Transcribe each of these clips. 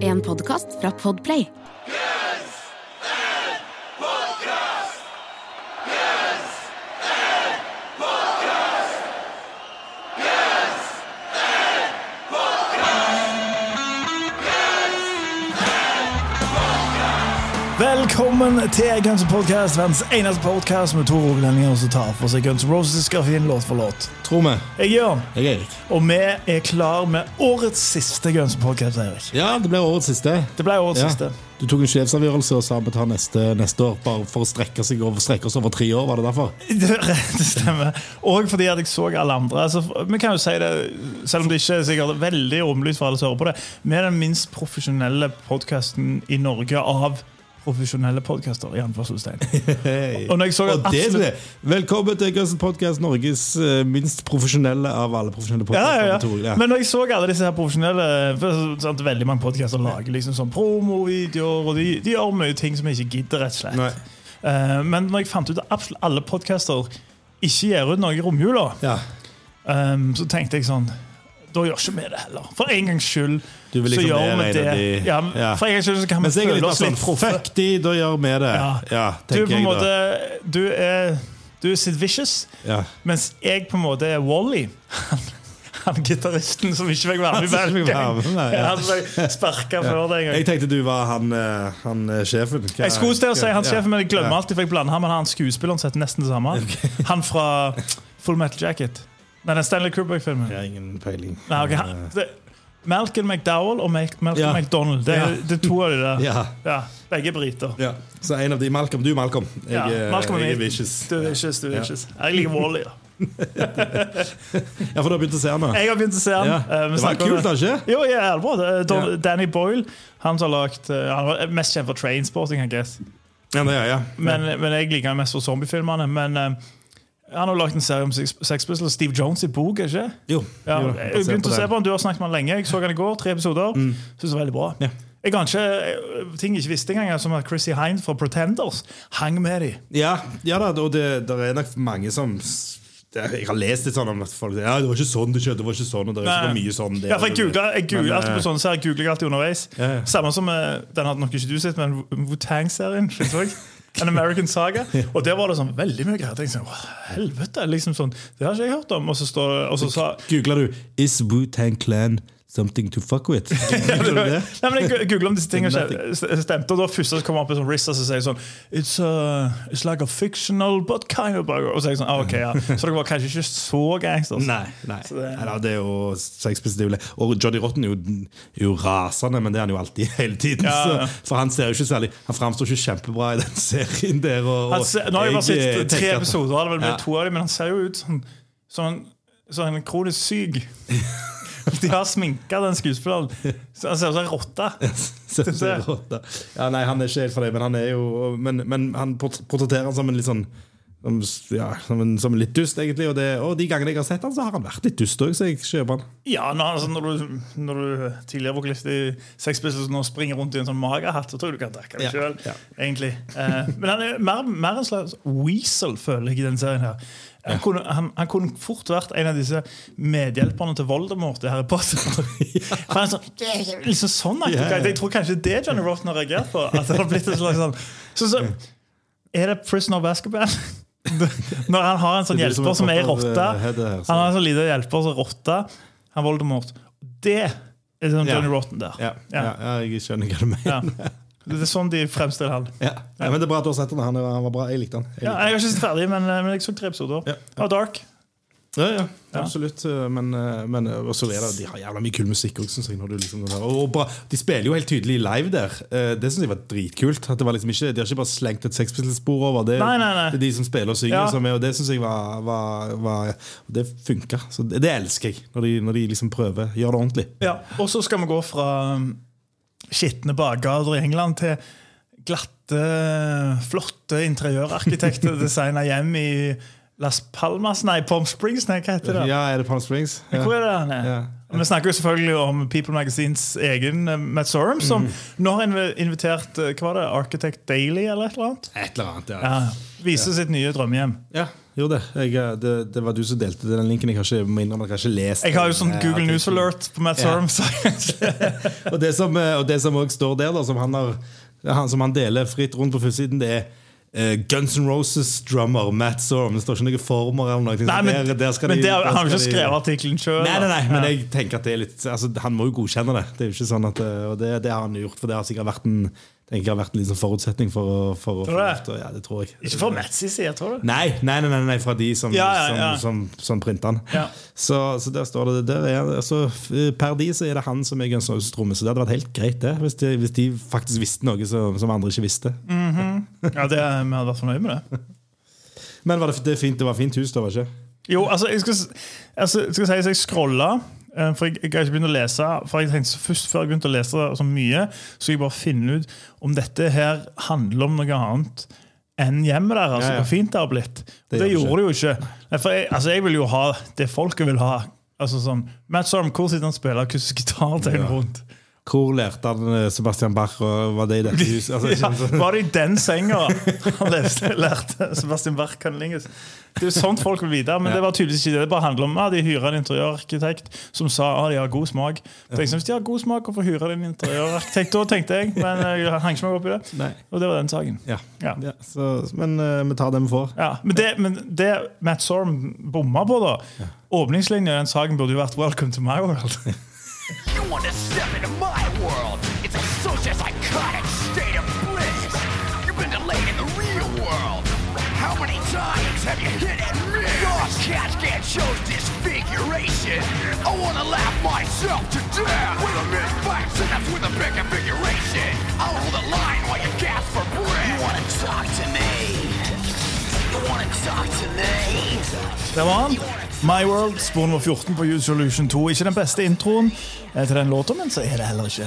En podkast fra Podplay. Velkommen til Guns N' Podcast, verdens eneste podcast med to rogalendinger som tar for seg Guns N' Roses-grafien låt for låt. Tror vi. Jeg er Jørn, Jeg er Erik. og vi er klar med årets siste Guns N' Podcast, Erik. Ja, det ble årets siste. Det ble årets Ja. siste. Du tok en sjefsavgjørelse og sa vi tar neste, neste år, bare for å strekke, over, strekke oss over tre år. Var det derfor? Det, det stemmer. Og fordi at jeg så alle andre. Altså, vi kan jo si det, Selv om det ikke er sikkert veldig åpenlyst for alle som hører på det, vi er den minst profesjonelle podkasten i Norge av profesjonelle podkaster. i anførselstegn. Hey. Og når jeg så at det. Velkommen til Guns Podkast, Podcast, Norges eh, minst profesjonelle av alle profesjonelle Ja, podcaster. ja, ja. Men når jeg så alle disse her profesjonelle for, sant, Veldig mange podkaster lager liksom sånn promovideoer, og de, de gjør mye ting som jeg ikke gidder, rett og slett. Nei. Eh, men når jeg fant ut at absolutt alle podkaster ikke gir ut noe i romjula, Ja. um, så tenkte jeg sånn Da gjør ikke vi det heller. For en gangs skyld Du vil så liksom gjør vi det. de- Ja, Ja. For en gangs skyld så kan vi Mens litt føle oss sånn litt proffe. Fuck de, da gjør vi det. Ja. Ja, Du, på en måte, du er Du er Sid Vicious, Ja. mens jeg på en måte er Wally. Han, han gitaristen som ikke fikk være med i ja. Han ble sparka før det en gang. Jeg tenkte du var han, eh, han eh, sjefen. Hva- Jeg skulle til å si han sjefen, men jeg glemmer alltid, for jeg blander han med han skuespilleren som heter nesten det samme. Han fra Full Metal Jacket. Nei, den Stanley Kubrick-filmen. Jeg har ingen peiling. Nei, okay, han- det- Malcolm McDowell og Malcolm Ja. McDonald. Det er, det er to av de der. Ja. Ja, begge er briter. Ja. Så en av de Malcolm. Du, Malcolm. Jeg, eh, Malcolm jeg er er vicious. Du er vicious, du er vicious. Jeg liker Wally. da. Ja, for du har begynt å se den? Jeg har begynt å se den. Ja. Eh, Det var kult, da, ikke? Jo, ja, det er bra. Er. Danny Boyle, han som har lagt eh, Han var mest kjent for Trainsporting, I guess. Ja, det, ja, ja. Men, men jeg liker han mest for zombiefilmene. Men eh, han har lagt en serie om Sex Pistols. Steve Jones i bok, ikke? Jo. Ja, jo, jeg begynte å se på han, Du har snakket med han lenge. Jeg så han i går, tre episoder. Synes det var veldig bra. Ja. Jeg kan ikke, eh, ting jeg ikke visste engang, som at Chrissy Hines fra Pretenders hang med dem. Ja, ja da, og det der er nok mange som Jeg har lest litt sånn om at folk sier ja, det var ikke sånn det skjedde. det var ikke sånn, og det er ikke mye sånn det, Ja, for jeg googler, jeg googler Men, alltid på eh, sånne serier. Googler alltid underveis. Ja, ja. Samme som eh, den hadde nok ikke du sett, men Wu-Tang-serien. An American Saga. Og der var det sånn veldig mye greier. Jeg tenkte sånn, «Hva helvete, liksom sånn, Det har ikke jeg hørt om. Og så, står, og så sa Googler du 'Is Wu-Tang Clan something to fuck with'? Nei, men Jeg googla om disse tingene stemte, og da først kom opp en sånn Rissa som sier sånn it's, a, it's like a fictional but kind of bugger. Og så er jeg sånn, ah, ok, ja. Så dere var kanskje ikke så gangsters. Nei. nei. Så det- Nei, det er jo sexpositivt. Og Johnny Rotten er jo, er jo rasende, men det er han jo alltid hele tiden. Ja, ja. Så, for han ser jo ikke særlig Han framstår ikke kjempebra i den serien der. Og, og ser, nå har jeg bare eh, sett tre episoder, det er vel Ja. to av dem, men han ser jo ut som sånn, sånn kronisk syk. De har sminka den skuespilleren. Han ser ut som en rotte. Ja, nei, han er ikke helt for det, men han er jo Men, men han portretterer han som en litt sånn som, ja, som, en, som en litt dust, egentlig. Og, det, og de gangene jeg har sett han, så har han vært litt dust òg, så jeg kjøper han. Ja, når, altså, når, du, når du tidligere vokalist i Sex Pistols nå springer rundt i en sånn magerhatt, så tror jeg du kan takke deg Ja, sjøl. ja. Egentlig. Eh, men han er mer, mer en slags weasel, føler jeg, i denne serien. her han kunne, han, han kunne fort vært en av disse medhjelperne til Voldemort i Harry Potter. For han er sånn, liksom sånn yeah. Ja, ja. Jeg tror kanskje det Johnny Rotten har reagert på. At det har blitt en slags sånn så, så, Er det Prisoner of Basketball? Når han har en sånn Det er som hjelper som er rotte. Han har en sånn liten hjelper som rotte. Han Voldemort. Det er sånn Ja. Johnny Rotten der. Ja, ja. Ja. ja jeg skjønner hva du mener. Det er sånn de fremstiller han. Ja. Ja, men det er bra at du har sett den. Han, han var bra. Jeg likte han. Jeg Ja, jeg har ikke sett ferdig, men, men jeg så tre episoder. Ja. Og Dark. Ja, ja, absolutt. Men, men og så er det, de har jævla mye kul musikk du liksom, og bra, de spiller jo helt tydelig live der. Eh, Det syns jeg var dritkult. Var liksom ikke, De har ikke bare slengt et sexpistol-spor over. Det, Nei, nei, nei. det er de som spiller og synger, Ja. som er, og det syns jeg var, var, var Det funka. Det, det elsker jeg, når de, når de liksom prøver. Gjør det ordentlig. Ja. Og så skal vi gå fra um, skitne bakgater i England til glatte, flotte interiørarkitekter designa hjem i Las Palmas Nei, Palm Springs, nei, hva heter det? Ja, er det Palm Springs? Ja. Hvor er det han er? Ja. Vi snakker jo selvfølgelig om People Magazines egen eh, Matt Sorum, som mm. nå har invitert eh, hva var det, Architect Daily eller et eller annet. Et eller annet, ja. Ja, Viser sitt nye drømmehjem. Ja, gjorde det. Jeg, eh, det. Det var du som delte den linken. Jeg har ikke, innrømme jeg har ikke lest Jeg har jo sånn Google News. Alert på Matt Sorum. Så Og det som og det som også står der, da, som han, har, han, som han deler fritt rundt på førstesiden, det er Guns N' Roses-drummer Matt Sorum. Det står ikke noen former eller noe. Nei, men, der, der men de- der han har ikke skrevet de- artikkelen sjøl. Nei, nei, nei, men jeg tenker at det er litt altså, Han må jo godkjenne det. Det er jo ikke sånn at eh, Og det, det har han gjort, for det har sikkert vært en tenker jeg har vært en liksom forutsetning for å, for å Tror få du det? lov til Ja, det tror jeg. Ikke for Mats i side, tror du? Nei, nei, nei, nei, nei fra de som, Ja, ja, som, som, som printer den. Ja. Så, så der står det der er, altså, Per de så er det han som er Guns N' Roses-trommis. Så det hadde vært helt greit det hvis de, hvis de faktisk visste noe som, som andre ikke visste. Ja, det, Vi hadde vært fornøyd med det. Men var det, det, fint, det var fint hus, da, var det ikke? Jo, altså, jeg skal, altså, jeg skal si at jeg scrolla. Eh, For jeg, jeg har ikke begynt å lese For jeg tenkte Først før jeg begynte å lese så mye, så jeg bare finne ut om dette her handler om noe annet enn hjemmet der. Altså, Ja, ja. Hvor fint det har blitt. Det Det, gjorde det jo ikke. For jeg, altså, jeg vil jo ha det folket vil ha. Altså sånn, Matt Storm, hvor sitter han og spiller akustisk gitar til Ja. rundt? Hvor lærte han eh, Sebastian Bach, og var det i dette huset? Altså, Ja, sånn- var det i den senga han leste, lærte Sebastian Bach Kanlinges? Det er sånt folk vil vite, men Ja. det var tydeligvis ikke det. Det bare handler om at de hyrer en interiørarkitekt som sa at de har god smak. Jeg, Hvis de har god smak, hvorfor hyrer de en interiørarkitekt da, tenkte jeg. Men jeg hang ikke meg opp i det. Nei. Og det var den saken. Ja. Ja. Så, men uh, vi tar det vi får. Ja, men, det, men det Matt Sorm bomma på, da Åpningslinja i den saken burde jo vært 'Welcome to my world'. You want to step into my world? It's a social psychotic state of bliss. You've been delayed in the real world. How many times have you hit and miss? God's cats can't show disfiguration. I want to laugh myself to death with a misfire synapse with a big configuration. I'll hold the line while you gasp for breath. You want to talk to me? You want to talk to me? Var han. My World, spor nummer 14 på Use Solution 2. Ikke den beste introen til den låta, men så er det heller ikke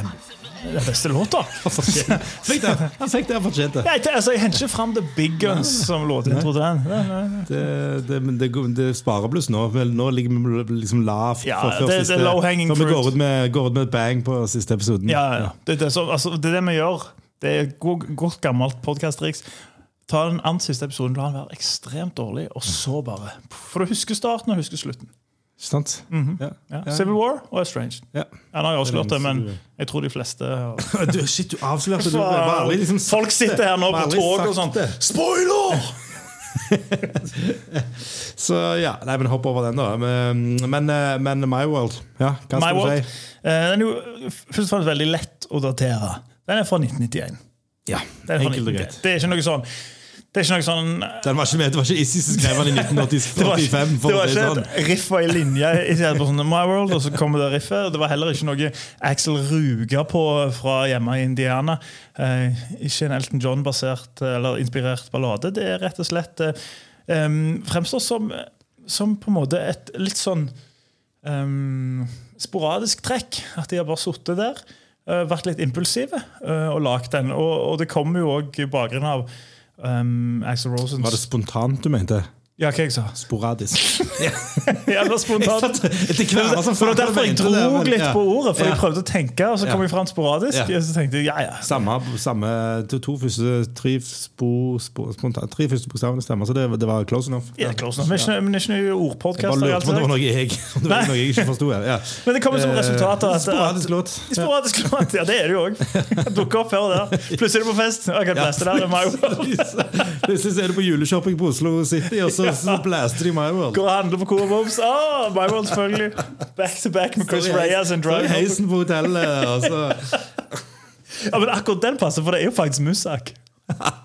den beste låta. Fikk det, han fikk det han fortjente. Jeg, altså, jeg henter ikke fram The Big Guns som låtintro til den. Nei, nei, nei. Det, det, men det, det sparer pluss nå. Nå ligger vi liksom lavt. Ja, for- før det- det er siste- low hanging vi går ut, med, går ut med et bang på siste episoden. Ja, ja. Det, det, er så, altså, det er det vi gjør. Det er et godt, godt gammelt podkast-triks. Ta den andre siste episoden, la den være ekstremt dårlig, og så bare For du husker starten og husker slutten. Sant. Mm -hmm. ja. Ja. Civil War og Estranged. Ja. Nå har jeg avslørt det, men jeg tror de fleste Du, shit, du avslørte aldri liksom Folk sitter her nå på tog og sånn. Spoiler! Så ja, nei, men hopp over den, da. Men, men, eh, My World, ja, hva My skal World. du si? Eh, Den er jo først og fremst veldig lett å datere. Den er fra 1991. Ja, er fra Enkelt og 1991. greit. Det er ikke noe sånn Det er ikke noe sånn Den var ikke med, Det var ikke Issy som skrev den i 1985. det var det ikke sånn. et riff i ei linje i stedet for sånn My World, og så kommer det riffet. Det var heller ikke noe Axel Ruga på fra hjemme i Indiana. Eh, ikke en Elton John-basert eller inspirert ballade. Det er rett og slett eh, Fremstår som, som på en måte et litt sånn em, sporadisk trekk. At de har bare sittet der, eh, vært litt impulsive eh, og lagd den. Og, og det kommer jo òg i bakgrunnen av um, Axel Rosen Var det spontant du mente? Ja, hva jeg sa Sporadisk. Ja, det var spontant. Det var derfor jeg dro litt på ordet, for jeg prøvde å tenke, og så kom jeg fram sporadisk. Og så tenkte jeg, ja, ja. Samme, samme to første tre, spo, spo, spontan, tre første bokstavene stemmer, så det, det var close enough. Ja, close enough. Men det Men ikke noe Jeg ordpodkast. bare lurte på om det var noe jeg, det var noe jeg ikke forsto. her, Ja. Men det kommer som Eh, resultat av at Sporadisk låt. Sporadisk låt, ja, det er det jo òg. Dukker opp her og der. Plutselig er du på fest. Jeg kan blæste der er My World. Plutselig er du på juleshopping på Oslo City, og så, så blaster de My World. Går og handler på Coop Bobs. Oh, My World, selvfølgelig. Back to back med Chris Så Reyes and Drive. heisen på hotellet, og så Ja, men akkurat den passer, for det er jo faktisk Musak.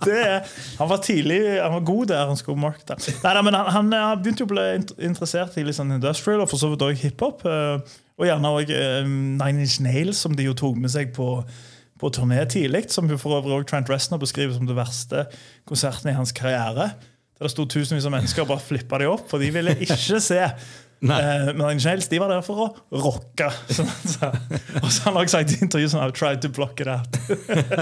Det er, han var tidlig, han var god der. han skulle markete. Nei, nei, men han, han eh, begynte jo å bli interessert i litt sånn industrial og for så vidt også hiphop. eh, Og gjerne òg Nine Inch Nails, som de jo tok med seg på, på turné tidlig. Som for øvrig også Trent Reznor beskriver som det verste konserten i hans karriere. Der det sto tusenvis av mennesker og bare flippa de opp, for de ville ikke se. Eh, men Inch de var der for å rocke. Og så har han også sagt i intervjuet sånn I've tried to block it out.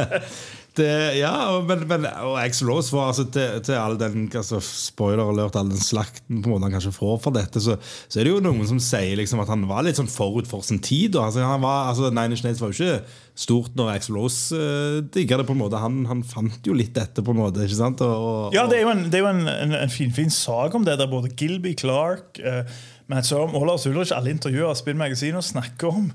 Det, ja, og, men, men, og Axl Rose var altså til, til all den altså, spoiler alert, all den slakten på en måte han kanskje får for dette, så, så er det jo noen som sier liksom at han var litt sånn forut for sin tid. Altså, han var, altså, Nine Inch Nails var jo ikke stort når Axl Rose uh, digga det. på en måte Han, han fant jo litt dette, på en måte. ikke sant? Og, og, Ja, det er jo en, det er jo en, en, en fin, fin sak om det, der både Gilby Clark, uh, Matt Sorum og Lars Ulrich, alle intervjuer av Spinn Magasin og snakker om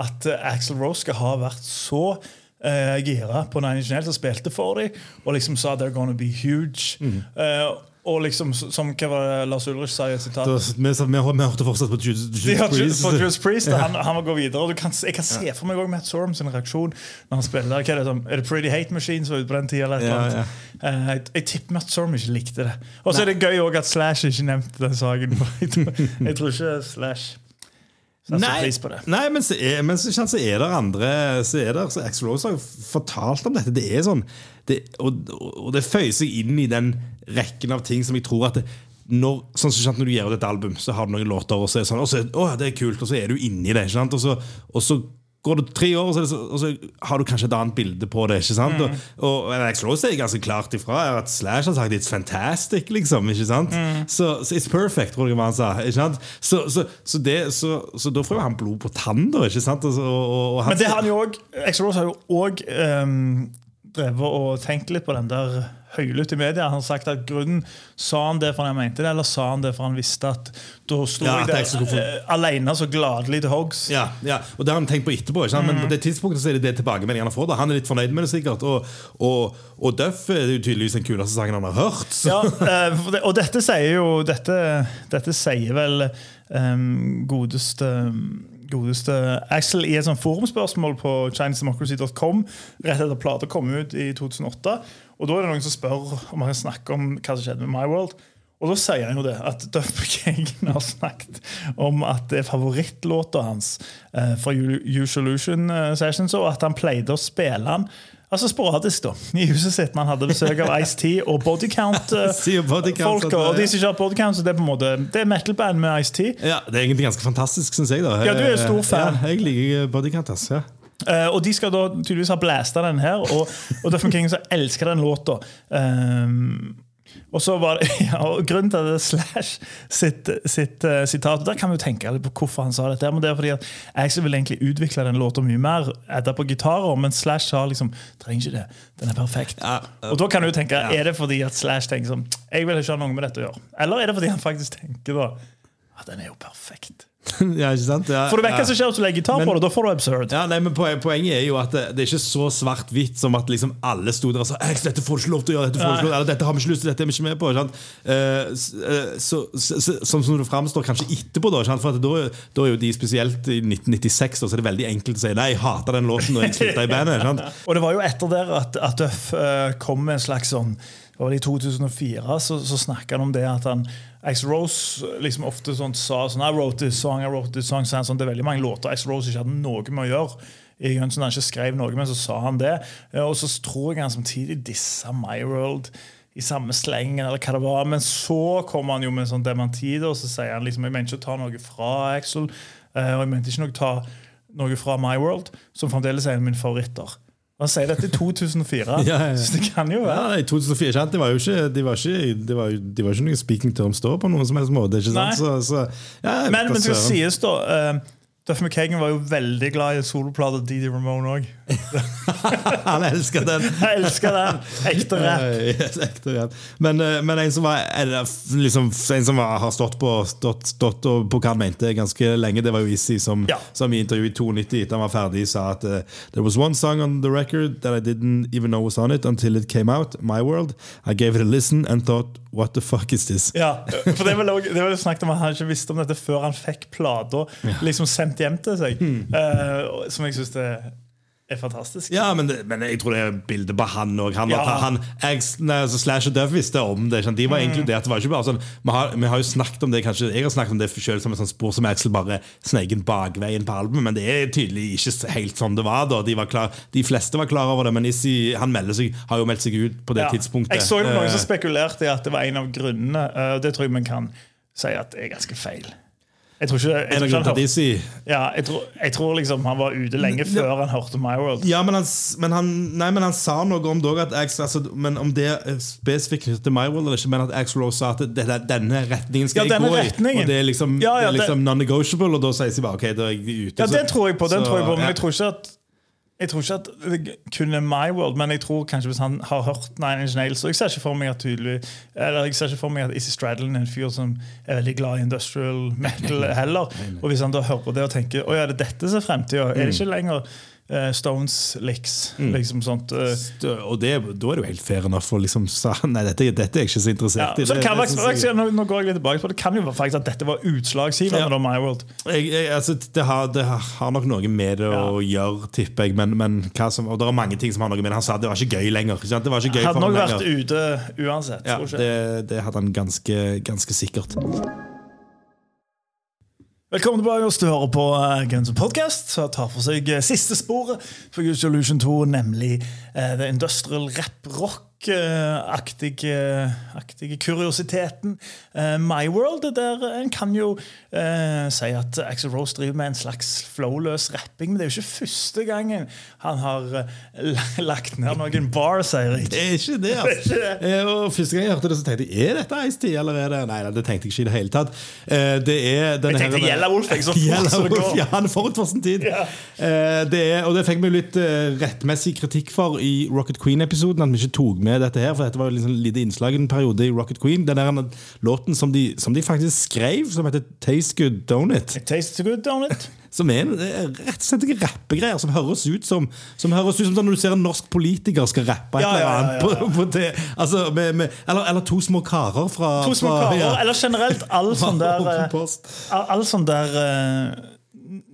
at uh, Axl Rose skal ha vært så uh, gira på Nine Inch Nails og spilte for dem, og liksom sa 'they're gonna be huge'. Uh, og liksom, som hva var det Lars Ulrich sa i et sitat Da- vi, vi, vi hørte fortsatt på Judas Priest. for Judas Priest, ja. han, han må gå videre. Og du kan, jeg kan se for meg Matt Sorum sin reaksjon når han spiller. Hva Er det, er det Pretty Hate Machine som var ute på den tida? Ja, Ja? Eh, jeg, jeg tipper Matt Sorum ikke likte det. Og så er det gøy også at Slash ikke nevnte den saken. Jeg tror, ikke Slash Nei, nei, men så er, men så, så er det andre Så er det, så Axel Rose har fortalt om dette. Det er sånn det, og, og det føyer seg inn i den rekken av ting som jeg tror at det, når, sånn som, når du ut et album, så har du noen låter, og så er det sånn, og så, å, det er kult, og så er du inni det. Og, så, og så går det tre år, så, og så har du kanskje et annet bilde på det. ikke sant? Og, og Axl Rose er ganske klart ifra at Slash har sagt 'it's fantastic'. liksom, ikke sant? Så, så 'it's perfect', tror jeg hva han sa. ikke sant? Så, så, så, det, så, så da får jo han blod på tann, da. ikke sant? Og, så- og, og han, Men det har han jo også Axl Rose har jo òg drevet og tenkt litt på den der høylytt i media. Han har sagt at grunnen Sa han det fordi han mente det, eller sa han det fordi han visste at da sto Ja, jeg der få- eh, alene så gladelig til Hogs? Ja, ja, og det har han tenkt på etterpå. Ikke sant? Men på det tidspunktet så er det det tilbakemeldingen han får. Da. Han er litt fornøyd med det, sikkert. Og, og, og Duff er jo tydeligvis den kuleste sangen han har hørt. Så. Ja, eh, for og dette sier jo Dette, dette sier vel um, godeste godeste Axel i et sånt forumspørsmål på chinesdemocracy.com rett etter plata kom ut i 2008. Og Da er det noen som spør om han kan snakke om hva som skjedde med My World. Og da sier han jo det, at Duff har snakket om at det er favorittlåta hans eh, fra Usolution eh, Sessions, og at han pleide å spille den altså sporadisk da, i huset sitt. Man hadde besøk av Ice-T og Bodycount-folk. Sier Bodycount det- og de som ikke har Bodycount, så det er på en måte Det er metal-band med Ice-T. Ja, Det er egentlig ganske fantastisk, syns jeg. da Ja, du er stor fan. Ja, jeg liker Bodycount. ass, Ja. Uh, og de skal da tydeligvis ha blasta den her, og, og Duff King så elsker den låta. Um, og så var det, ja, og Grunnen til det Slash sitt, sitt uh, sitat Der kan vi jo tenke litt på hvorfor han sa dette. Men det er fordi at Axel vil egentlig utvikle den låta mye mer etter på gitarer, men Slash sa liksom trenger ikke det. Den er perfekt. Ja, uh, og da kan du tenke, Er det fordi at Slash tenker sånn Jeg vil ikke ha noe med dette å gjøre? Eller er det fordi han faktisk tenker da at den er jo perfekt? ja, ikke sant? Ja, For du vekker ja. som skjer hvis du legger gitar Men- på det. Da får du absurd. Ja, nei, men Poenget er jo at det, det er ikke så svart-hvitt som at liksom alle sto der og sa «Ex, dette får du ikke lov til å gjøre, dette får du ikke lov, eller dette har vi ikke lyst til, dette er vi ikke med på. Sant? uh, så, så, så, sånn som det framstår kanskje etterpå, da, sant? for da, da er jo de spesielt i 1996 da, så er det veldig enkelt å si nei, jeg hater den låten når jeg slutta i bandet. Sant? Og det var jo etter der at, at Duff uh, kom med en slags sånn det I 2004 så, så snakka han om det at han Ice Rose liksom ofte sånn, sa sånn I wrote this song, I wrote this song. Sånn, det er veldig mange låter Ice Rose ikke hadde noe med å gjøre. I Guns N' han ikke skrev noe, men så sa han det. Eh, Og så tror jeg han samtidig dissa My World i samme slengen, eller hva det var. Men så kom han jo med en sånn dementi, og så sier han liksom jeg mente ikke å ta noe fra Axel. eh, Og jeg mente ikke noe ta noe fra My World, som fremdeles er en av mine favoritter. Han sier dette i 2004, Ja, ja, så det kan jo være. Ja. I 2004 sant? Det var jo ikke, de var ikke, de var, de var ikke noen speaking terms da på noen som helst måte. ikke sant? Så, så, ja, Men, men det sies, da uh, Duff McKagan var jo veldig glad i soloplata Didi Ramone òg. Han elsker den. Jeg elsker den! Ekte rap. Yes, ekte rap. Men, eh, men en som, var, liksom, en som var, har stått på stått, stått på hva han mente ganske lenge, det var jo Izzy, som, Ja. som i intervjuet i 92 etter han var ferdig, sa at eh, There was one song on the record that I didn't even know was on it until it came out, My World. I gave it a listen and thought What the fuck is this? Ja, for det var det snakket om at Han ikke visste om dette før han fikk plata liksom sendt hjem til seg. Uh, som jeg syns er, er fantastisk. Ja, men, det, men jeg tror det er bildet på han òg. Han, Ja. han, altså Slash og Duff visste om det. sant? De var inkludert. Det var ikke bare sånn, vi har, vi har jo snakket om det kanskje, Jeg har snakket om det selv som et sånt spor som Axel bare sneik inn bakveien på albumet, men det er tydelig ikke helt sånn det var. da De, var klar, de fleste var klar over det, men Issi han seg, har jo meldt seg ut på det Ja. tidspunktet. Jeg så jo noen som Eh, spekulerte i at det var en av grunnene, eh, det tror jeg vi kan si at er ganske feil. Jeg tror ikke, jeg En tror ikke ja, jeg tror, jeg tror liksom han var ute lenge før han hørte My World. Ja, men han, men han, nei, men han sa noe om det at Axl, altså, Men om det er spesifikt knyttet til My World eller ikke, men at Axl Rose sa at det, det, denne retningen skal Ja, jeg gå gå i. Og det er liksom, Ja, liksom non-negotiable, og da sier de bare OK, da er jeg ute. Ja, det tror jeg på, den så, tror jeg på men jeg tror ikke at jeg tror ikke at det kun er My World, men jeg tror kanskje hvis han har hørt Nine Inch Nails og jeg ser ikke for meg at tydelig Eller jeg ser ikke for meg at Issy Stradlin er en fyr som er veldig glad i industrial metal heller. Og hvis han da hører på det og tenker Å ja, det er dette som er fremtida, er det ikke lenger eh, Stones licks? Liksom sånt. eh, Og det, da er det jo helt fair enough å liksom sa Nei, dette, dette er jeg ikke så ja. interessert i. Så det kan, det, faktisk- nå, nå går jeg litt tilbake på det. Det kan jo være faktisk at dette var utslagsgivende. Ja. My World jeg, jeg, altså, det, har, det har- nok noe med det å gjøre, tipper jeg. Men, men som, og det er mange ting som har noe med det. Han sa det var ikke gøy lenger. Ikke? Det var ikke gøy Hadde nok vært lenger. ute uansett. Ja, det, det hadde han ganske, ganske sikkert. Velkommen tilbake hvis du hører på uh, Guns N' Podcast, som tar for seg eh, siste sporet for Use Illusion 2, nemlig uh, the industrial rap-rock-aktige aktige kuriositeten eh, My World, der en kan jo eh, si at Axel Rose driver med en slags flowløs rapping, men det er jo ikke første gangen han har eh, lagt ned noen bars, Eirik. Det er ikke det, altså. Eh, Og Første gang jeg hørte det, så tenkte jeg er dette Ice Tea, eller er det Nei, det tenkte jeg ikke i det hele tatt. Eh, Det er denne Jeg tenkte her- Wolf, jeg, så fort som det går. Ja, han forut for sin tid. Ja. Eh, Det er, og det fikk vi litt eh, rettmessig kritikk for i Rocket Queen-episoden, at vi ikke tok med dette her, for dette var jo liksom lite innslag i en periode i Rocket Queen. Den der låten som de, som de faktisk skrev, som heter Taste Good Donut. It tastes good, don't it? Som er, en- er rett og slett rappegreier som høres ut som Som høres ut som sånn når du ser en norsk politiker skal rappe et Ja, eller ja, ja, ja. På, på det. Altså, med, med, eller, eller to små karer fra To små fra- karer, eller generelt all sånn der eh, all sånn der uh,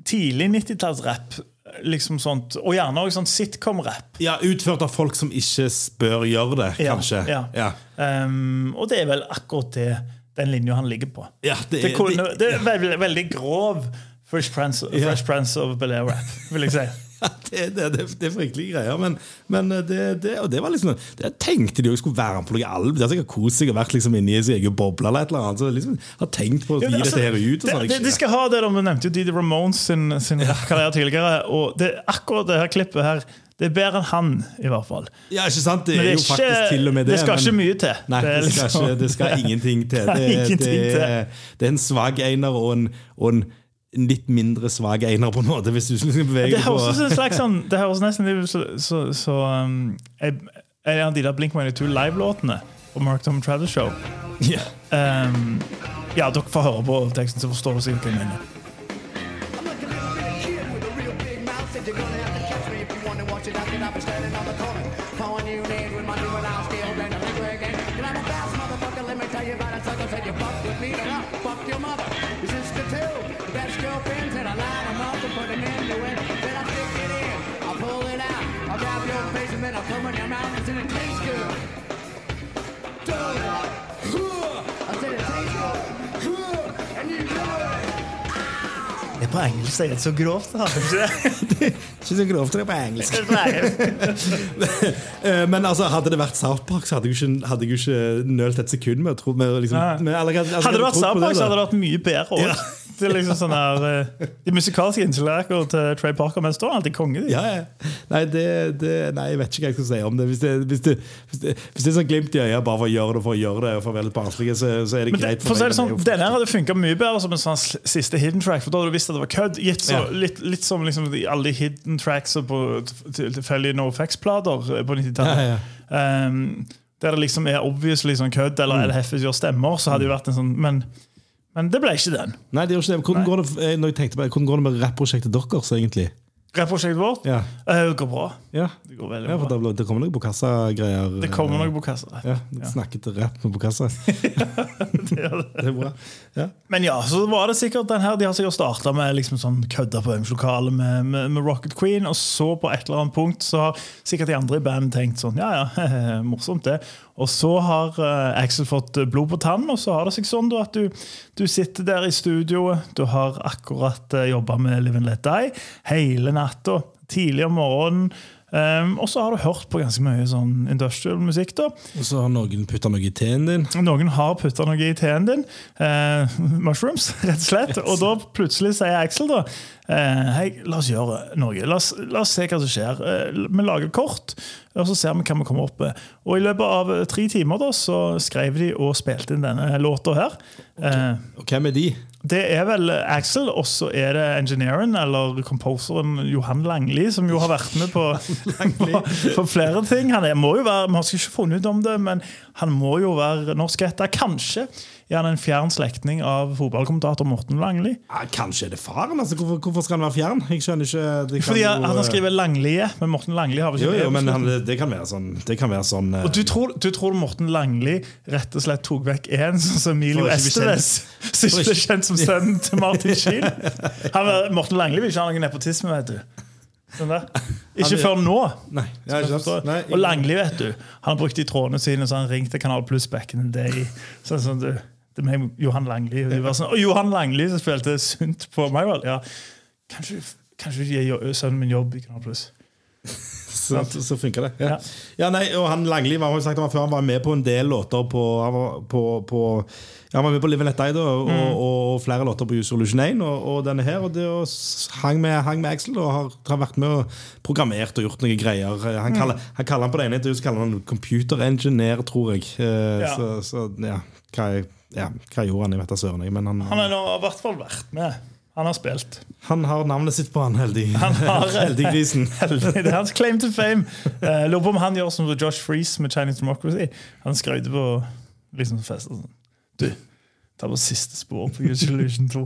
Tidlig 90-tallsrapp. Liksom sånt, og gjerne også sånn sitcom-rapp. Ja, Utført av folk som ikke bør gjøre det, kanskje. ja. Ja. Um, og det er vel akkurat det den linja han ligger på. Ja, det Det, er- kunne, det- det er veldig, veldig grov Fresh Prince, Ja. Fresh Prince of Bel-Air-rap, vil jeg si. Det, det, det, det er fryktelige greier, men, men det, det, og det var liksom Det tenkte de også skulle være med på noe album. De har sikkert kost seg og vært liksom inne i sin egen boble eller et eller annet. Så liksom har tenkt på å Ja, gi dette her ut. Og sånn. det, de skal ha det, da, Vi nevnte jo Didi Ramones sin, sin karriere tidligere. Og det, akkurat det her klippet her Det er bedre enn han, i hvert fall. Ja, ikke sant? Det det er jo faktisk til og med det. det skal men- ikke mye til. Nei, Det liksom, det, skal liksom- ikke, det skal ingenting til. Det er det, er, det er en svak einer og en, og en litt mindre svak einer, på en måte, hvis du liksom beveger Det høres ut slags sånn Det høres nesten ut som så, så, um, en av de der Blink-182 live-låtene på Mark Tom Travis Show. ja. Um, ja, dere får høre på teksten, så forstår dere sikkert hva jeg mener. And come in your mouth and said it tastes good. Duh. I said it tastes good. And you know it. Det er på engelsk, det er så grovt. da. Ikke så grovt det er på engelsk. Eh, Men altså, hadde det vært South Park, så hadde jeg jo ikke, hadde jeg ikke nølt et sekund med å tro med, liksom, med, eller, altså, Hadde det vært South Park, så hadde det vært mye bedre òg. Det er liksom sånn her eh, De musikalske innslagene til Trey Parker, men står alltid konge. Ja, ja. Nei, det, det, nei, jeg vet ikke hva jeg skal si om det. Hvis det, hvis det, hvis det, hvis det er sånn glimt i øyet bare for å gjøre det for å gjøre det, og for å være litt barnslig, så, så er det Men greit for for meg. sånn, men det Denne her hadde funka mye bedre som en sånn siste hidden track. For da hadde du visst at det var kødd. Gitt så, Ja. litt, litt som liksom, alle de hidden tracks på til- tilfeldige NoFX-plater på 90-tallet. Ja, Um, der det liksom er obviously sånn kødd, eller mm. Heffes gjør stemmer, så hadde det jo vært en sånn Men, men det ble ikke den. Nei, det gjør ikke det. Hvordan går det, eh, når jeg tenkte på, hvordan går det med rapprosjektet deres, egentlig? Rapprosjektet vårt Ja, eh, det går bra. ja. Det går veldig ja for bra. det, det kommer noe på kassa-greier. Det kommer noe på kassa. Ja, Snakket rapp på kassa. det er bra. Ja. Men ja, så var det sikkert den her De har sikkert starta med liksom sånn kødda på øvingslokalet med, med, med Rocket Queen, og så på et eller annet punkt så har sikkert de andre i bandet tenkt sånn Ja, ja, morsomt det. Og så har uh, Axel fått eh, blod på tannen, og så har det seg sånn at du, du sitter der i studioet, du har akkurat uh, jobba med Live and Let Die hele natta. tidlig om morgenen. Um, og så har du hørt på ganske mye sånn industrial musikk. da Og så har noen putta noe i teen din. Noen har putta noe i teen din. Uh, mushrooms, rett og slett. Og da plutselig sier Axel da uh, Hei, la oss gjøre noe. La oss, la oss se hva som skjer. Uh, vi lager kort, og så ser vi hva vi kommer opp med. Og i løpet av eh, tre timer da, så skrev de og spilte inn denne låta her. Eh, Og hvem er de? Det er vel Axel, og så er det engineeren, eller composeren Johan Langli, som jo har vært med på, på, på flere ting. Han er, må jo være, Vi har ikke funnet ut om det, men han må jo være norsk etter. Kanskje er han en fjern slektning av fotballkommentator Morten Langli. Ja, kanskje er det faren? altså Hvorfor, hvorfor skal han være fjern? Jeg skjønner ikke Fordi jo, han har eh, skrevet Langlie, men Morten Langli har vi Jo, ikke jo, det. men han, det kan være sånn, det kan være sånn eh, Og du tror, du tror Morten Langli rett og slett tok vekk én, sånn som Emilio Esteves, Så ikke kjent som sønnen til Martin Kiel. Han, Morten Langli vil ikke ha noen nepotisme, vet du. Sånn. Ikke før nå. Nei? Nei, Og Langli, vet du, han har brukt de trådene sine så han ringte Kanal Pluss back in the day. Sånn som du, det med Johan Langli. Og, var sånn, og Johan Langli som spilte sunt på vel? Ja. Kanskje, kanskje du gir sønnen min jobb i Kanal Pluss? så, så, så funker det. Ja. Ja. Ja, nei, og han Langli var, sagt han var før han var med på en del låter på var, på, på, ja, var med på Live Let Die da, og, Mm. og, og flere låter på Use Solution 1 og, og denne her. Og det å hang med, hang med Axel og har, har vært med og programmert og gjort noen greier. Han Mm. kaller, han kaller han på det ene intervjuet så kaller han computer engineer, tror jeg. Eh, Ja. Så, så ja, hva, ja, hva gjorde han? Jeg vet da søren. Men han, Han har i hvert fall vært med. Han har spilt. han har navnet sitt på han, heldig. Han har Heldiggrisen. Heldig. Det er hans claim to fame. Uh, lurer på om han gjør som Josh Freeze med Chinese Democracy. Han skrøyter på liksom fest og sånn. Du, ta på siste spor på Use Illusion 2.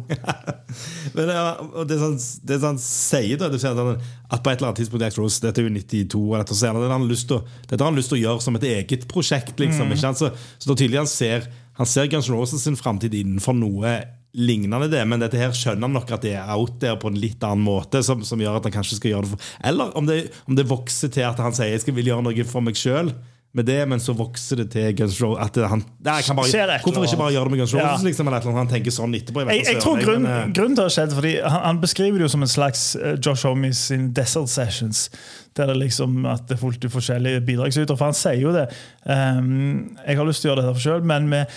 Men ja, og det som det han sier da, det han at på et eller annet tidspunkt Rose, Dette er jo 92, og dette, så han det har han lyst til, å- han gjøre som et eget prosjekt. liksom, ikke? Så, så det er tydelig han ser Han ser Guns Roses sin framtid innenfor noe lignende det, men dette her skjønner han nok at det er out there på en litt annen måte, som, som gjør at han kanskje skal gjøre det for Eller om det, om det vokser til at han sier jeg skal vil gjøre noe for meg sjøl. Med det, men så vokser det til Guns Roses. At han, nei, jeg kan bare, hvorfor ikke bare gjøre det med Guns Roses? Ja. Liksom, eller noe han tenker sånn etterpå. vet Jeg, jeg tror jeg, grunn, men, eh, grunnen til det har skjedd fordi han, han beskriver det jo som en slags eh, Josh Homies sin Desert Sessions. Der det liksom at det er fullt forskjellige bidragsytere. For han sier jo det. Um, jeg har lyst til å gjøre dette selv, men med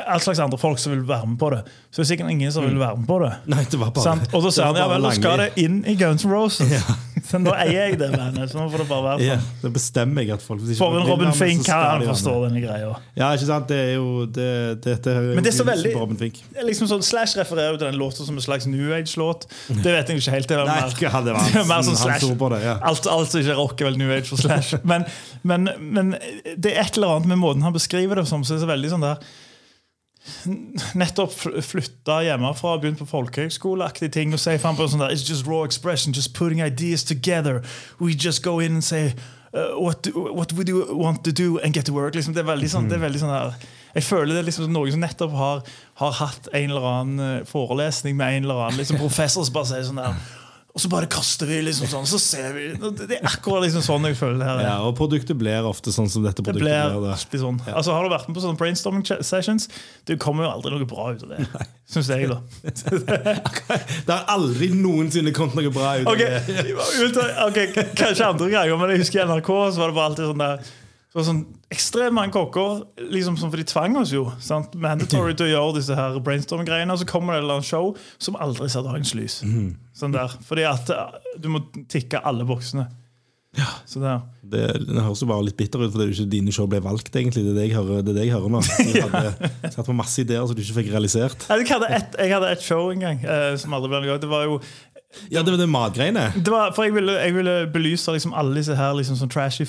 all slags andre folk som vil være med på det. Så det er sikkert ingen som vil være med på det. Nei, det var bare? Og da det sier han ja vel, nå skal det inn i Guns N' Roses. Så nå eier jeg det bandet, så nå får det bare være Ja, sånn. det bestemmer jeg at folk hvis ikke For en Robin Fink, skal han forstår denne greia. Ja, ikke sant? Det er jo det, dette er jo Men det er så veldig det er liksom sånn, Slash refererer jo til den låta som en slags New Age-låt. Det vet jeg ikke helt. Det Nei, mer, ikke det var, det er mer sånn Slash. det, ja. alt, alt som ikke rocker er vel New Age for Slash. Men, men, men det er et eller annet med måten han beskriver det som, så er så veldig sånn der Nettopp fl- flytta hjemmefra, begynt på folkehøyskoleaktige ting. Og sier faen på sånn der It's just raw expression, just putting ideas together. We just go in and say uh, what, do, what we do want to do and get to work. Liksom, det er veldig sånn, det er veldig sånn der jeg føler det er liksom noen som nettopp har, har hatt en eller annen eh, forelesning med en eller annen liksom professor som bare sier sånn der Og så bare kaster vi liksom sånn, så ser vi Det er akkurat liksom sånn jeg føler det her. er. Ja, og produktet blir ofte sånn som dette Det produktet blir blir. ofte sånn. Altså, har du vært med på sånne brainstorming sessions? Det kommer jo aldri noe bra ut av det. Syns jeg, da. Det har aldri noensinne kommet noe bra ut av okay. det. ok, Kanskje andre ganger, men jeg husker i NRK så var det bare alltid sånn der så var sånn Ekstremt mange kokker, liksom som for de tvang oss jo. Sant? Mandatory til å gjøre disse her brainstorm-greiene. Og så kommer det et eller annet show som aldri ser dagens lys. Mm. Sånn der, Fordi at eh, du må tikke alle boksene. Ja. Så der. Det, det høres jo bare litt bitter ut, for det er jo ikke dine show ble valgt, egentlig. Det er det jeg hører, det det jeg hører nå. Du hadde satt på masse ideer som du ikke fikk realisert. Jeg hadde et, et show en gang eh, som aldri ble noe. Det var jo Ja, det var det matgreiene. det var, For jeg ville, jeg ville belyse liksom alle disse her liksom sånn trashy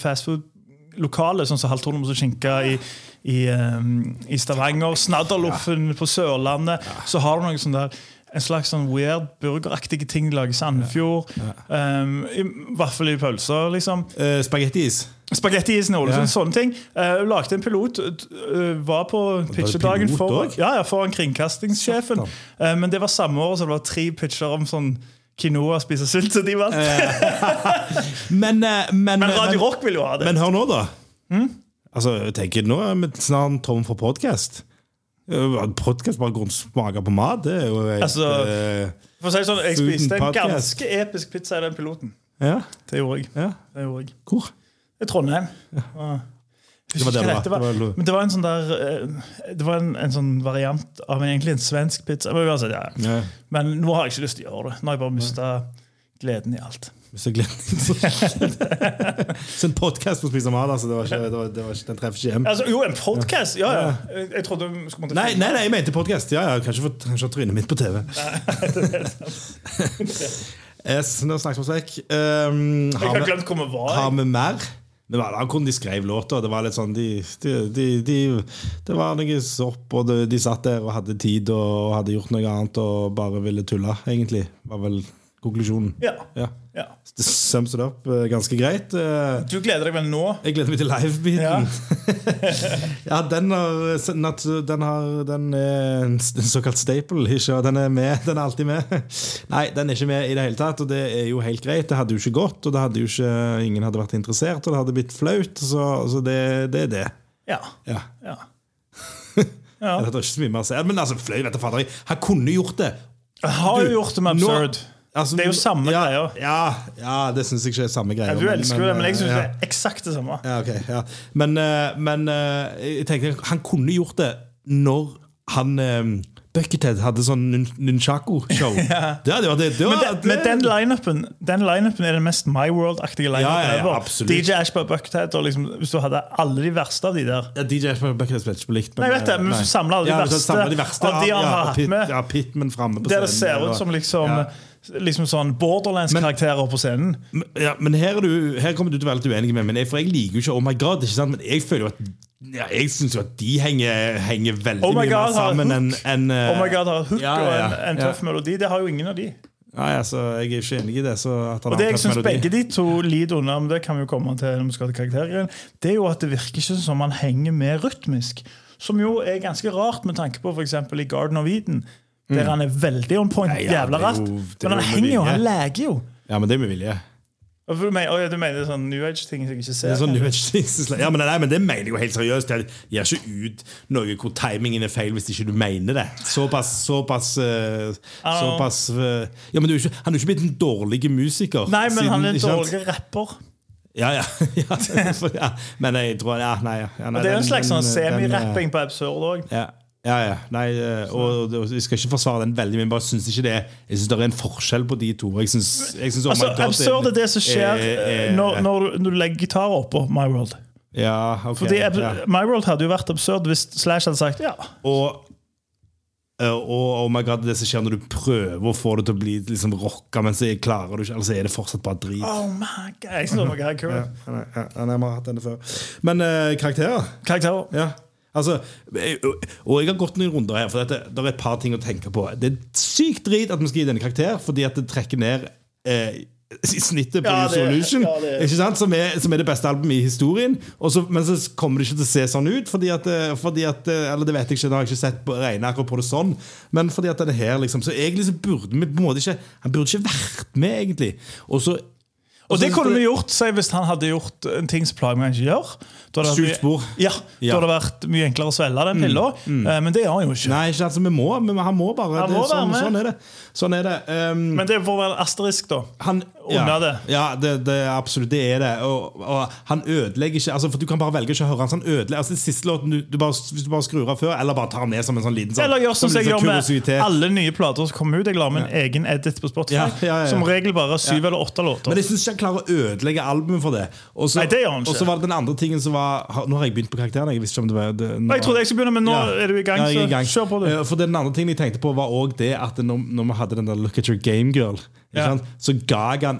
fastfood-lokaler, sånn som Halvtornet og skinke i, i, um, i Stavanger, Snadderloffen på Sørlandet. Så har du noe sånn der en slags sånn weird burgeraktige ting de lager i Sandefjord. Um, I i pølser, liksom. Uh, Spagettis. I Ålesund, Ja. sånne ting. Uh, lagde en pilot. uh, var på pitchedagen for, ja, ja, foran kringkastingssjefen. Uh, men det var samme år som det var tre pitcher om sånn quinoa spiser sylt, så de vant. Men, eh, men, men Radio men, Rock vil jo ha det. men hør nå, da. Altså, jeg tenker, Nå er vi snart tom for podkast. Podkast bare går og smaker på mat, det er jo et, Altså, eh, For å si sånn, Jeg spiste en podcast. ganske episk pizza i den piloten. Ja, Det gjorde jeg. ja. Det gjorde jeg. Hvor? I Trondheim. Og- Det var det var. Det var- Men det var en sånn der eh, Det var en, en sånn variant av en, egentlig en svensk pizza. Men, altså, ja. Ja. Men nå har jeg ikke lyst til å gjøre det. Nå har jeg bare mista gleden i alt. Hvis jeg Så en podkast på spise mat, altså. Det var ikke, det var, det var ikke, den treffer ikke hjem. Altså, jo, en podkast! Ja, ja. Jeg, jeg trodde du skulle måtte Nei, nei, nei, jeg mente podkast. Ja, ja, kanskje fått trynet mitt på TV. yes, nå snakkes vi vekk. Um, Jeg har, vi, har vi mer? Det var da de skrev låter. Det var litt sånn de, de, de, de, Det var noe sopp, og de satt der og hadde tid og hadde gjort noe annet og bare ville tulle, egentlig. Var vel konklusjonen. Ja. Ja. ja. Det sums it up eh, ganske greit. Eh, Du gleder deg vel nå? Jeg gleder meg til live-biten. Ja, den, har, den, har, den er en såkalt staple. Ikke, den er med, den er alltid med. Nei, den er ikke med i det hele tatt, og det er jo helt greit. Det hadde jo ikke gått, og det hadde ikke, ingen hadde vært interessert, og det hadde blitt flaut. Så, så det, det er det. Ja. Ja. ja. Det er ikke så mye mer å si. Men altså, fløy, vet du fader, han kunne gjort det. Jeg har Du, jo gjort det med nå- Absurd. Altså, Det er jo samme ja, greia. Ja, ja, det syns jeg ikke er samme greia. Ja, du elsker jo det, men jeg syns ja. det er eksakt det samme. Ja, ok, ja. Men, eh, men eh, jeg tenker han kunne gjort det når han Buckethead hadde sånn nun- nunchako-show. Det det. det, Men, det, men den lineupen Den line er den mest My World-aktige lineupen Ja, ja, ja, DJ Ashbar Buckethead og liksom, Hvis du hadde alle de verste av de der ja, DJ Buckethead spilte ikke på likt. Nei, vet det, men hvis du samler alle de ja, verste samler de verste av de han ja, har hatt med, Ja, Pitman framme på Der det scenen, ser ut som liksom ja. Liksom sånn Borderlands-karakterer på scenen. Men- Ja, men her, er du, her kommer du til å være litt uenig med meg, for jeg liker jo ikke Oh my God. ikke sant? Men jeg føler jo at ja, Jeg syns jo at de henger, henger veldig Oh mye God mer sammen enn en, uh, Oh my God har hook ja, og ja, en, en ja. tøff melodi. Det har jo ingen av de. Nei, altså, Jeg er ikke enig i det. Og det jeg syns begge de to lider under, men det kan vi jo komme til når vi skal til karaktergreien, det er jo at det virker ikke som han henger med rytmisk. Som jo er ganske rart med tanke på f.eks. i Garden of Eden, der han er veldig on point, Mm. Jævla er Men han henger jo, han leker jo. Ja, men det er med vilje. Du mener, du mener sånn New Age-ting som jeg ikke ser? Det er sånn New Age-ting Ja, men, nei, men det mener jeg jo helt seriøst. Jeg gir ikke ut noe hvor timingen er feil hvis ikke du mener det. Såpass Såpass, uh, såpass uh, Ja, men du er ikke, Han er jo ikke blitt en dårlig musiker. Nei, men siden- han er en dårlig rapper. Ja, ja, ja, for- ja. Men jeg tror ja, nei, ja, nei, Og det er jo en slags sånn eh, semi-rapping på Absurd òg. Ja, ja, ja. Nei, eh, og, og, Vi skal ikke forsvare den veldig, men jeg bare synes ikke det Jeg synes det er en forskjell på de to. Jeg synes, jeg synes, oh Altså, God, absurd er det som skjer eh, eh, når, når, du, legger gitar oppå My World. Ja, okay, Fordi ja. My World hadde jo vært absurd hvis Slash hadde sagt ja. Og, eh, og oh my God, det som skjer når du prøver å få det til å bli liksom rocka, men så klarer du ikke, eller så er det fortsatt bare drit. Oh my god, jeg synes det var kult. Ja, ja, ja, nei, vi har hatt denne før. Men uh, karakterer? Karakterer. Ja. Altså, og jeg har gått noen runder her, for dette, det er et par ting å tenke på. Det er sykt drit at vi skal gi denne karakter, fordi at det trekker ned eh, snittet på Ja, det- Resolution, ja, det- ikke sant? Som, er, som er det beste albumet i historien. Og så, men så kommer det ikke til å se sånn ut. Fordi at, eh, fordi at eh, Eller det vet jeg ikke, det har jeg ikke sett på, akkurat på det sånn. Men fordi at det er her liksom Så egentlig så burde vi på en måte ikke Han burde ikke vært med, egentlig. Og så Og det kunne vi gjort si, hvis han hadde gjort en ting som plager meg ikke gjør. Det spor. Ja, Ja. Da hadde det vært mye enklere å svelge den pilla, eh, men det gjør han jo ikke. Nei, ikke altså, vi må, men han må bare. Han må det, sånn, sånn er det. Sånn er det. Um, Men det får være asterisk, da. han, ja, det. Ja, det, det absolutt det er det. Og, og han ødelegger ikke altså, For Du kan bare velge ikke å høre han. sånn ødelegger altså, siste låten du, du bare, Hvis du bare skrur av før, eller bare tar den ned som en sånn liten sånn, Eller gjør som som jeg gjør sånn med kuriositet. alle nye plater som kommer ut. Jeg lar med en egen edit på Spotify. Ja, ja, ja, ja. Som regel bare syv eller åtte låter. Men jeg syns ikke han klarer å ødelegge albumet for det. Gjør. Og så var det den andre tingen som var Nå har jeg begynt på karakteren. Jeg visste ikke om det var det, nå- Jeg trodde jeg skulle begynne, men nå Ja. er du i gang, Ja, jeg er i så gang. kjør på. Eh, For den andre tingen jeg tenkte på, var også det at når, når vi hadde den der Look at your game girl, Ja. så ga jeg han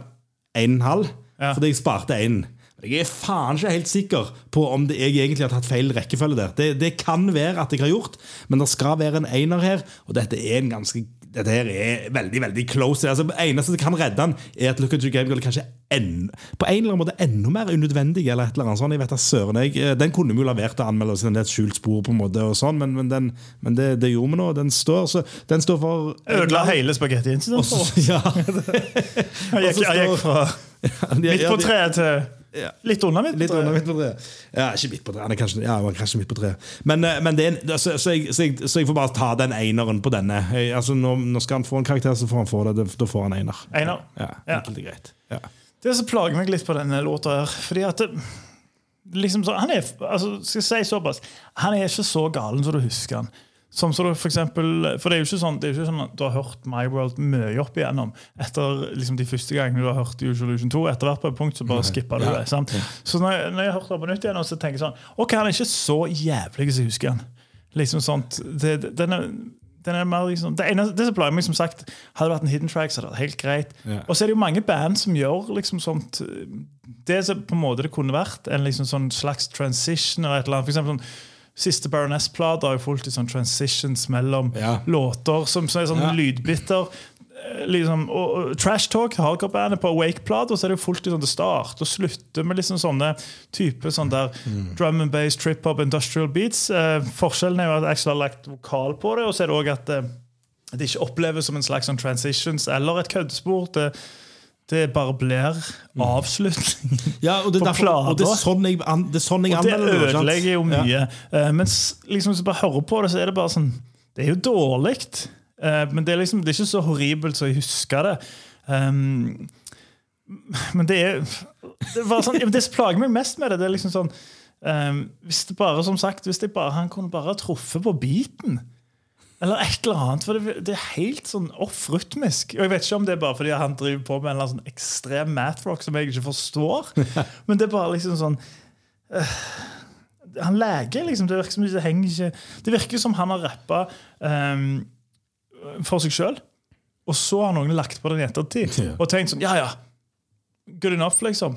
en halv, fordi jeg sparte én. Jeg er faen ikke helt sikker på om det, jeg egentlig har tatt feil rekkefølge der. Det, det kan være at jeg har gjort, men det skal være en einer her, og dette er en ganske dette her er veldig veldig close. Altså, det eneste som kan redde den, er at Look at Your Game kanskje en, på en eller annen måte enda mer unødvendig. eller et eller annet sånt. Jeg vet at søren jeg, eh, Den kunne vi jo levert til anmeldelse, den er et skjult spor, på en måte, og sånn, men, men, den, men det, det gjorde vi nå. Den står, så, den står for Ødela hele spagetti Og incident. så- Ja. Jeg gikk, jeg gikk fra midt på treet til Ja. litt under midt på på under midt på treet. Ja, ikke midt på treet. Han er kanskje, ja, han er kanskje midt på treet. Men, eh, men det en, altså, så, jeg, så, jeg, så jeg får bare ta den eineren på denne. Jeg, altså, nå, nå skal han få en karakter, så får han få det. Da får han einer. Einer. Ja, enkelt og greit. Ja. Det som plager meg litt på denne låta, her Fordi at liksom så, han er, altså, skal jeg si såpass Han er ikke så galen som du husker han. Som så du for, eksempel, for det er jo ikke sånn, det jo ikke sånn at du har hørt My World mye opp igjennom. Etter liksom, de første gangene du har hørt Usual Illusion 2. Etter hvert på et punkt så bare skipper du det. sant? Så når jeg, når jeg har hørt det på nytt igjen, så tenker jeg sånn Ok, han er ikke så jævlig som jeg husker han. Liksom sånt, det, den er, den er mer liksom, det, ene, det som plager meg, som sagt, hadde det vært en hidden track, så hadde det vært helt greit. Yeah. Og så er det jo mange band som gjør liksom sånt Det som på en måte det kunne vært, en liksom sånn slags transition eller et eller annet. For eksempel sånn Siste Baroness-plate har jo fullt i sånn transitions mellom Ja. låter som, som er sånn Ja. lydbitter. eh, Liksom, og, og Trash Talk, hardcore-bandet på Awake-plata, så er det jo fullt i sånn det starter og slutter med liksom sånne type sånn der drum and bass, trip-hop, industrial beats. Eh, forskjellen er jo at Axel har lagt vokal på det, og så er det òg at eh, det ikke oppleves som en slags sånn transitions eller et køddespor. Det, det bare blir avslutning. Ja, og det, er På derfor, og det er sånn jeg, an, det sånn jeg Og det ødelegger jo Ja. mye. Men mens liksom, hvis du bare hører på det, så er det bare sånn Det er jo dårlig, Uh, men det er liksom Det er ikke så horribelt som jeg husker det. Um, men det er det, var sånn, det som plager meg mest med det, det er liksom sånn um, Hvis det bare, som sagt, hvis det bare, han kunne bare truffet på beaten eller et eller annet. For det, det er helt sånn off-rytmisk. Og jeg vet ikke om det er bare fordi han driver på med en eller sånn ekstrem mathrock som jeg ikke forstår. Men det er bare liksom sånn uh, Han leger, liksom. Det virker som det henger ikke Det virker som han har rappa um, for seg sjøl, og så har noen lagt på den i ettertid og tenkt sånn Ja, ja. Good enough, liksom.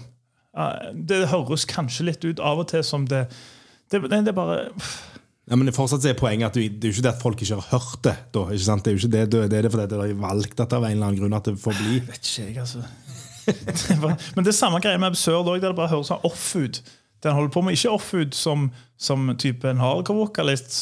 Uh, det høres kanskje litt ut av og til som det Det, det, er bare Ja, men fortsatt er poenget at du, Det er jo ikke det at folk ikke har hørt det. Da, ikke sant? Det er jo ikke det, det er det fordi de har valgt dette av en eller annen grunn at det får bli. Vet ikke jeg, altså. Det bare, men det er samme greie med Absurd òg, der det bare høres sånn off ut. Den holder på med Ikke off ut som, som type en hardcore-vokalist.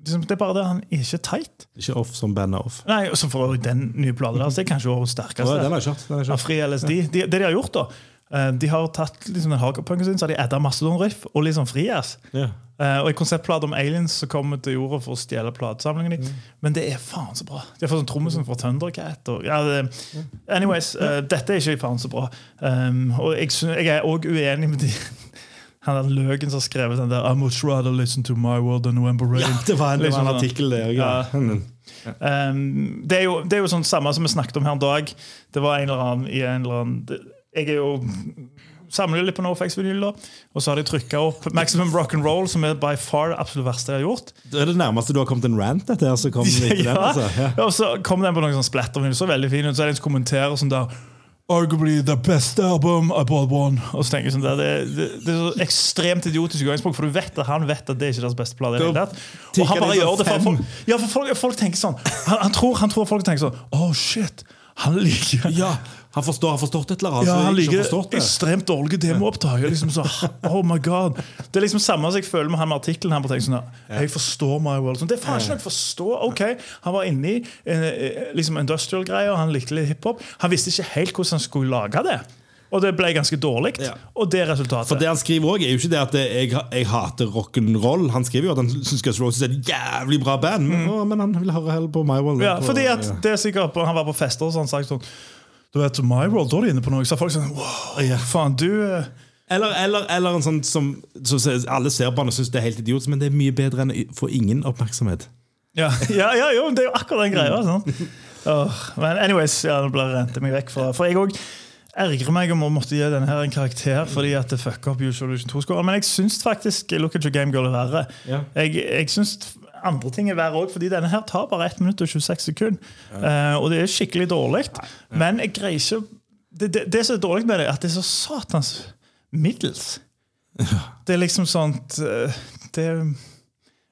Liksom, det er bare det han er ikke tight. Ikke off som band er off. Nei, og så for den nye plata der, det er kanskje årets sterkeste. den har kjørt. Den har kjørt. Fri LSD. De, det de har gjort, da eh, De har tatt liksom den hardcore-punken sin, så har de adda Mastodon-riff og liksom sånn frijazz. Ja. Eh, og i konseptplate om aliens som kommer til jorda for å stjele platesamlingen din. Men det er faen så bra. De har fått sånn trommisen fra Thundercat. Og, ja, det, anyways, uh, dette er ikke faen så bra. Um, og jeg, jeg er òg uenig med de han der Løken som har skrevet den der I much rather listen to my world than November Rain. Ja, det var en, Liksom en sånn. artikkel der. Ja. Um, det, er jo, det er jo sånn samme som vi snakket om her en dag. Det var en eller annen i en eller annen det, Jeg er jo samler litt på NoFX-vinyl. Og så har de trykka opp Maximum Rock and Roll, som er by far det absolutt verste jeg har gjort. Det er det nærmeste du har kommet en rant dette her, så kom den, ja. altså. Ja. Og så kom den på noen sånn splatter, så veldig fin ut. Så er det en som kommenterer sånn der Arguably the best album I bought one. Og så tenker jeg sånn der, det, det, det er så ekstremt idiotisk utgangspunkt, for du vet at han vet at det er ikke deres beste plate. Og han bare gjør det for folk, ja, for folk, folk tenker sånn han, han, tror, han tror folk tenker sånn Oh shit, han liker ja, han forstår, har forstått et eller annet ja, han liker ekstremt dårlige demoopptak. Liksom så, oh my god Det er liksom samme som jeg føler med han med artikkelen. Han bare tenker sånn Jeg forstår My World. Sånn, det er faen ikke noe å forstå. Ok, Han var inne i eh, liksom industrial-greier, han likte litt hiphop. Han visste ikke helt hvordan han skulle lage det. Og det ble ganske dårlig. Ja. Og det resultatet. For det han skriver også er jo ikke det at jeg, jeg hater rock'n'roll. Han skriver jo at han syns Guns Roses er et jævlig bra band, men, men han vil høre heller på My World. Mm. ja, på- fordi at ja. det er sikkert på, Han var på fester og sånn sagt sånn Du vet, My World, da er du inne på noe. Så er folk sånn Wow, faen, du eh, Eller, eller, eller en sånn som, som alle ser på han og syns det er helt idiotisk, men det er mye bedre enn å få ingen oppmerksomhet. Ja, ja, ja jo, det er jo akkurat den greia. Sånn. Oh, men anyways, ja, nå ble det rente meg vekk fra For jeg òg ergrer meg om å måtte gi denne her en karakter fordi at det fucker opp Usual Illusion 2-skåren. Men jeg syns faktisk Look at your game girl er verre. Ja. Jeg, jeg syns andre ting er verre òg, fordi denne her tar bare 1 minutt og 26 sekunder. Eh, og det er skikkelig dårlig. Men jeg greier ikke det, det, det som er dårlig med det, er at det er så satans middels. Det er liksom sånt eh, det,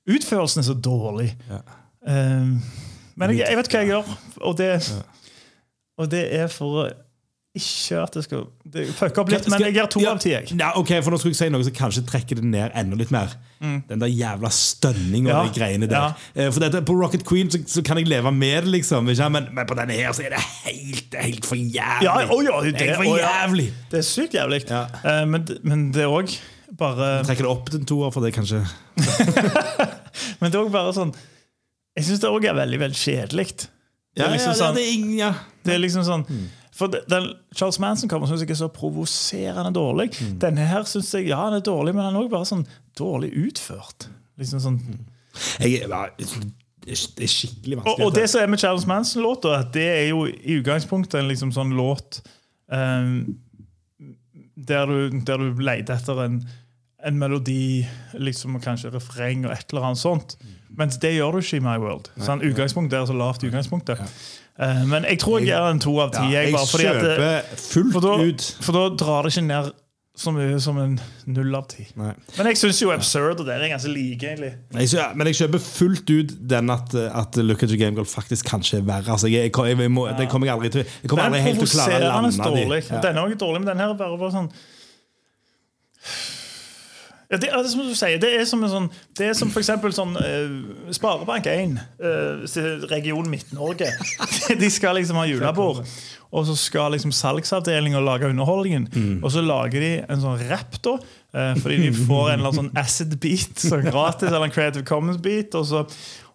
Utførelsen er så dårlig. Uh, men jeg, jeg vet hva jeg gjør, og det, og det er for ikke at det skal det Fucke opp litt, men jeg gir to Ja, av ti. Ja, ok, for Nå skulle jeg si noe som kanskje trekker det ned enda litt mer. Den der jævla stønninga Mm. Ja, og de greiene der. Ja. For dette, På Rocket Queen så, så kan jeg leve med det, liksom. Men, men på denne her så er det helt, helt for jævlig. Ja, oh, ja, det, helt for å ja. Det er sykt jævlig. Eh, men, men det òg bare Trekker det opp til en toer, for det kanskje Men det er også bare sånn Jeg syns det òg er veldig veldig kjedelig. Det, liksom sånn- det det er liksom sånn For den, Charles Manson kommer syns jeg er så provoserende dårlig. Denne her syns jeg ja, den er dårlig, men den er også bare sånn dårlig utført. Liksom sånn Jeg, ja, det er skikkelig vanskelig. og det som er med Charles Manson-låta, det er jo i utgangspunktet en liksom sånn låt um, der, du, der du leter etter en, en melodi, liksom kanskje refreng og et eller annet sånt. Mens det gjør du ikke i My World. Sånn, utgangspunktet er så lavt utgangspunkt. der. Eh, men jeg tror jeg er en to av ti. ja, jeg, jeg bare at kjøper fullt for da, ut for da drar det ikke ned så mye som en null av ti. Nei. Men jeg syns jo Absurd og det er ganske like, egentlig. Jeg, men jeg kjøper fullt ut den at, at Look at your game girl faktisk kanskje er verre. Altså, jeg, jeg, jeg må, det kommer jeg aldri til Jeg kommer aldri helt til å klare å lande i. Den er også dårlig, men den her er bare sånn ja, det, er det som du sier, det er som en sånn Det er som for eksempel sånn uh, Sparebank1, uh, region Midt-Norge. De skal liksom ha julebord, og så skal liksom salgsavdelinga lage underholdningen. Mm. Og så lager de en sånn rap, da. Uh, fordi de får en eller annen sånn acid beat så gratis, eller en Creative Commons beat. Og så,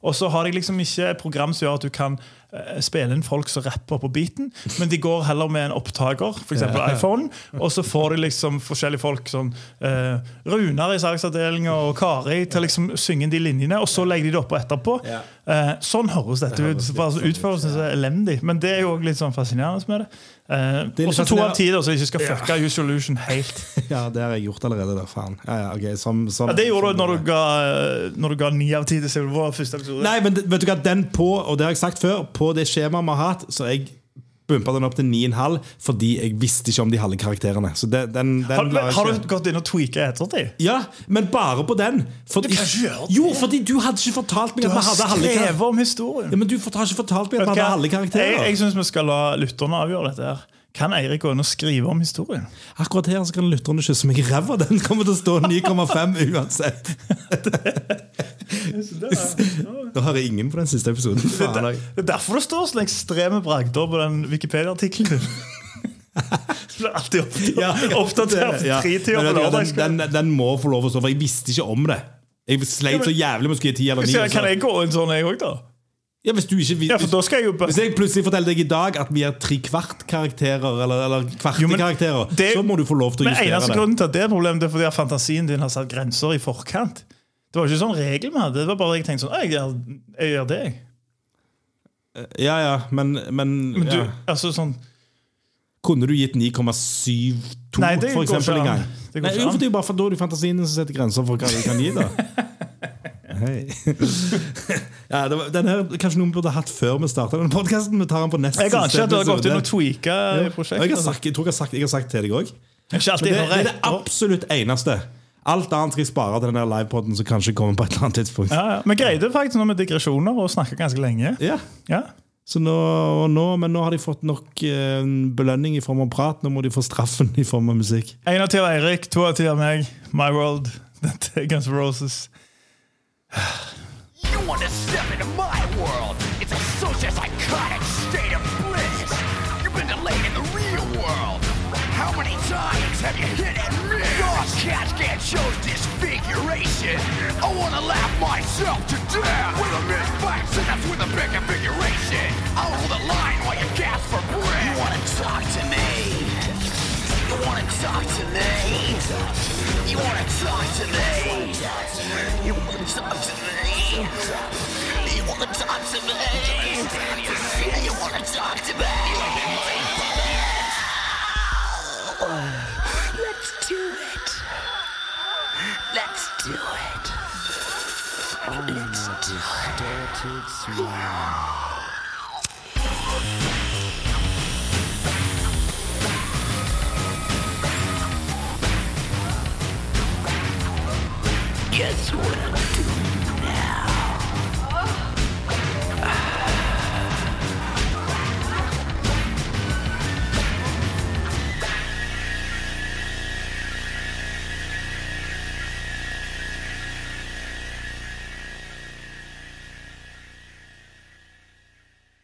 og så har de liksom ikke et program som gjør at du kan eh, spille inn folk som rapper på beaten, men de går heller med en opptaker, f.eks. iPhone, og så får de liksom forskjellige folk sånn eh, Runar i salgsavdelinga og Kari til å liksom synge de linjene, og så legger de det oppå etterpå. Eh, sånn høres dette ut. Altså, Utførelsen er elendig, men det er jo litt sånn fascinerende med det. Eh, og så to av ti, så jeg ikke skal fucke Use Illusion helt. Ja, det har jeg gjort allerede. da. faen. Ja, ja, okay. som, som, Ja, det gjorde du når du når du ga ni av ti til Civil War første episode. Nei, men vet du hva, den på, og det har jeg sagt før, på det skjemaet vi har hatt, så jeg bumpa den opp til 9,5 fordi jeg visste ikke om de halve karakterene. Den, den Har, men, har du gått inn og tweaka ettertid? Ja, men bare på den. Fordi, Du kan ikke gjøre det. Jo, fordi du hadde ikke fortalt meg at vi hadde halve karakterer. om historien. Ja, men du har ikke fortalt meg at vi hadde halve karakterer. Jeg, jeg syns vi skal la lytterne avgjøre dette. her Kan Eirik gå inn og skrive om historien? Akkurat her så kan lytterne kysse meg i ræva. Den kommer til å stå 9,5 uansett. Nå har jeg ingen på den siste episoden. Faen. Det er derfor det står sånn ekstreme bragder på den Wikipedia-artikkelen din. Det blir alltid oppdatert, Ja, ja, oppdatert ja. på vet du hva, lørdag. den, den, den må få lov å stå, for jeg visste ikke om det. Jeg sleit så jævlig med å skrive 10 eller 9. Kan jeg gå inn sånn, jeg òg, da? Ja, hvis du ikke Ja, for da skal jeg jo Hvis jeg plutselig forteller deg i dag at vi er tre kvart karakterer, eller, eller kvarte Jo, men karakterer, det- så må du få lov til å Men justere eneste det. grunnen til at det er problemet, det er fordi at fantasien din har satt grenser i forkant. Det var ikke sånn regel vi hadde. Det var bare jeg tenkte sånn «Å, Jeg gjør, jeg gjør det, jeg. Ja, ja, men, men, Men du, ja. altså sånn Kunne du gitt 9,72 Nei, det for eksempel en gang? Det Nei, jo, for det er jo bare for da er det fantasien din som setter grenser for hva du kan gi. da Hei. ja, var, den her, Kanskje noen burde hatt før vi starta denne podkasten. Vi tar den på neste Jeg aner ikke at du har gått inn og tweaka Ja. Jeg, prosjektet. har sagt, jeg tror jeg har sagt, jeg har sagt til deg òg. Det Det, er det absolutt eneste. Alt annet skal jeg spare til den der livepoden som kanskje kommer på et eller annet tidspunkt. Ja. Vi greide faktisk nå med digresjoner og snakke ganske lenge. Ja. Ja. Så nå, nå, men nå har de fått nok eh, belønning i form av prat. Nå må de få straffen i form av musikk. Én av ti av Eirik, to av ti av meg. My World. Guns N' Roses. Want to step into my world? It's a social psychotic state of bliss. You've been delayed in the real world. How many times have you hit and miss? Dog cats can't show disfiguration. I want to laugh myself to death with a misfired synapse with a big configuration. I'll hold the line while you gasp for breath. You want to talk to me? To talk to me? You want to talk to me? You want to talk to me? You want to talk to me? You want to talk to me? Let's do it. Let's do it. Let's do it. Guess what I'm doing now?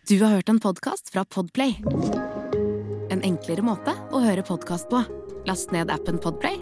Du har hørt en podkast fra Podplay. En enklere måte å høre podkast på. Last ned appen Podplay,